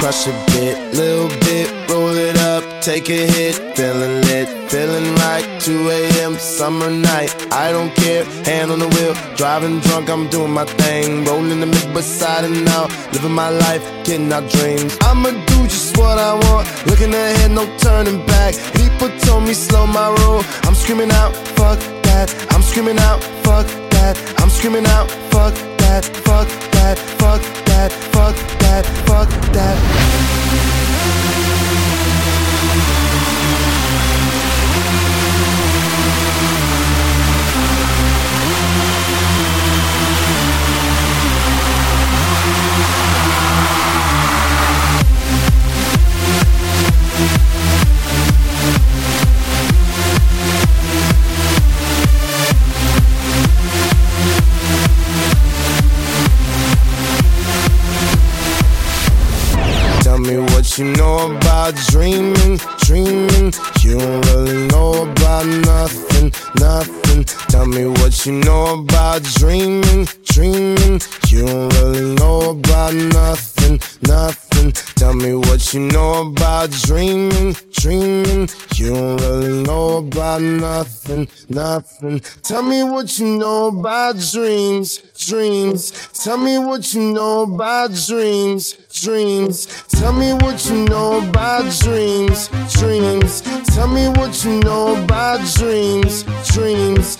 Crush a bit, little bit, roll it up, take a hit, feeling lit, feeling right. 2 a.m. summer night, I don't care, hand on the wheel, driving drunk, I'm doing my thing, rolling the mid beside and out, living my life, getting our dreams. I'ma do just what I want, looking ahead, no turning back. People told me slow my roll, I'm screaming out, fuck that, I'm screaming out, fuck that, I'm screaming out, fuck that, fuck that, fuck that, fuck that, fuck that. Tell me what you know about dreaming, dreaming. You don't really know about nothing, nothing. Tell me what you know about dreaming, dreaming. You don't really know about nothing, nothing. Tell me what you know about dreaming, dreaming. You don't really know about nothing, nothing. Tell me what you know about dreams, dreams. Tell me what you know about dreams, dreams. Tell me what you know about dreams, dreams. Tell me what you know about dreams, dreams.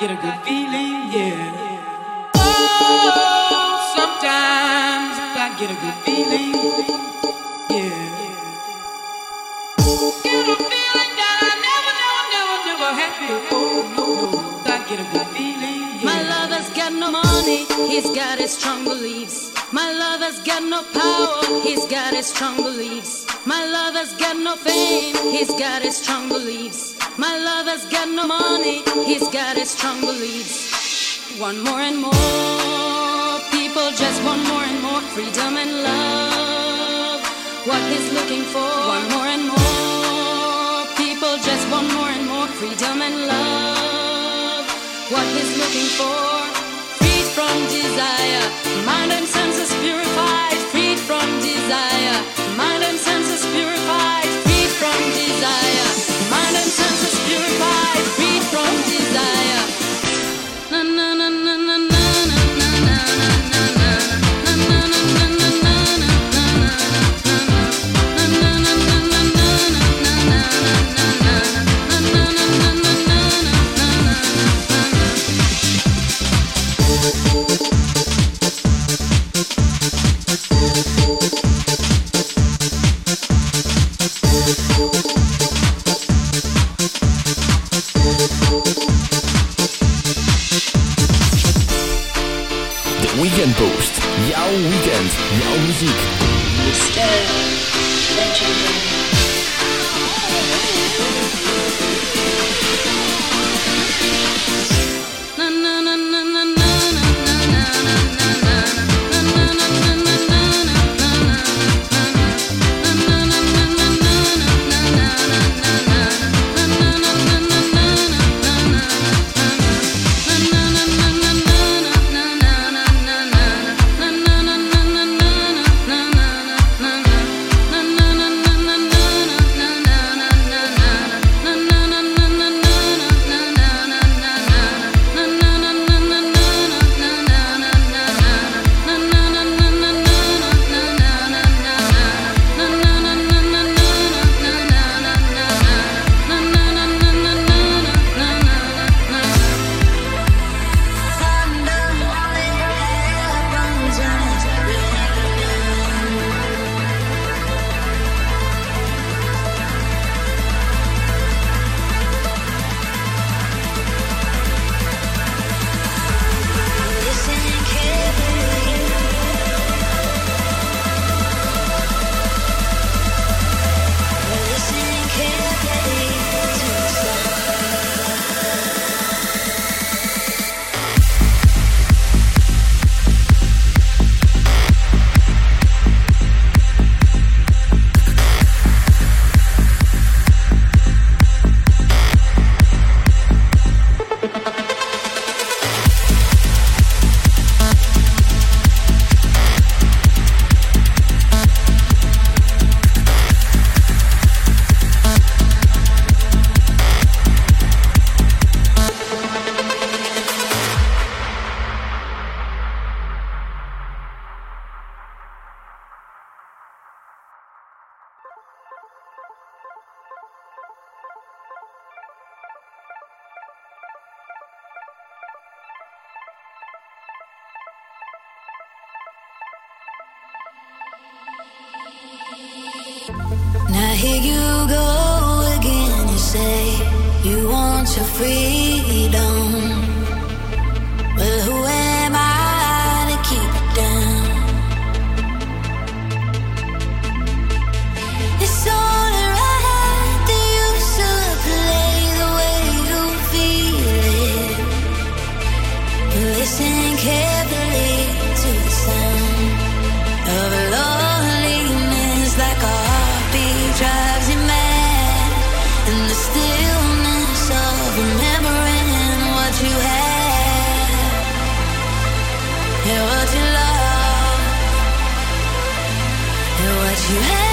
Get a good feeling, yeah. Oh, sometimes I get a good feeling, yeah. Get a feeling that I never, never, never, never had before. No, no, I get a good feeling, yeah. My lover's got no money, he's got his strong beliefs. My lover's got no power, he's got his strong beliefs. My lover's got no fame, he's got his strong beliefs. My lover's got no money, he's got his strong beliefs. One more and more, people just want more and more freedom and love. What he's looking for, one more and more, people just want more and more freedom and love. What he's looking for, freed from desire, Jouw weekend, jouw muziek. Now here you go again. You say you want your freedom. Remembering what you had and what you love and what you had.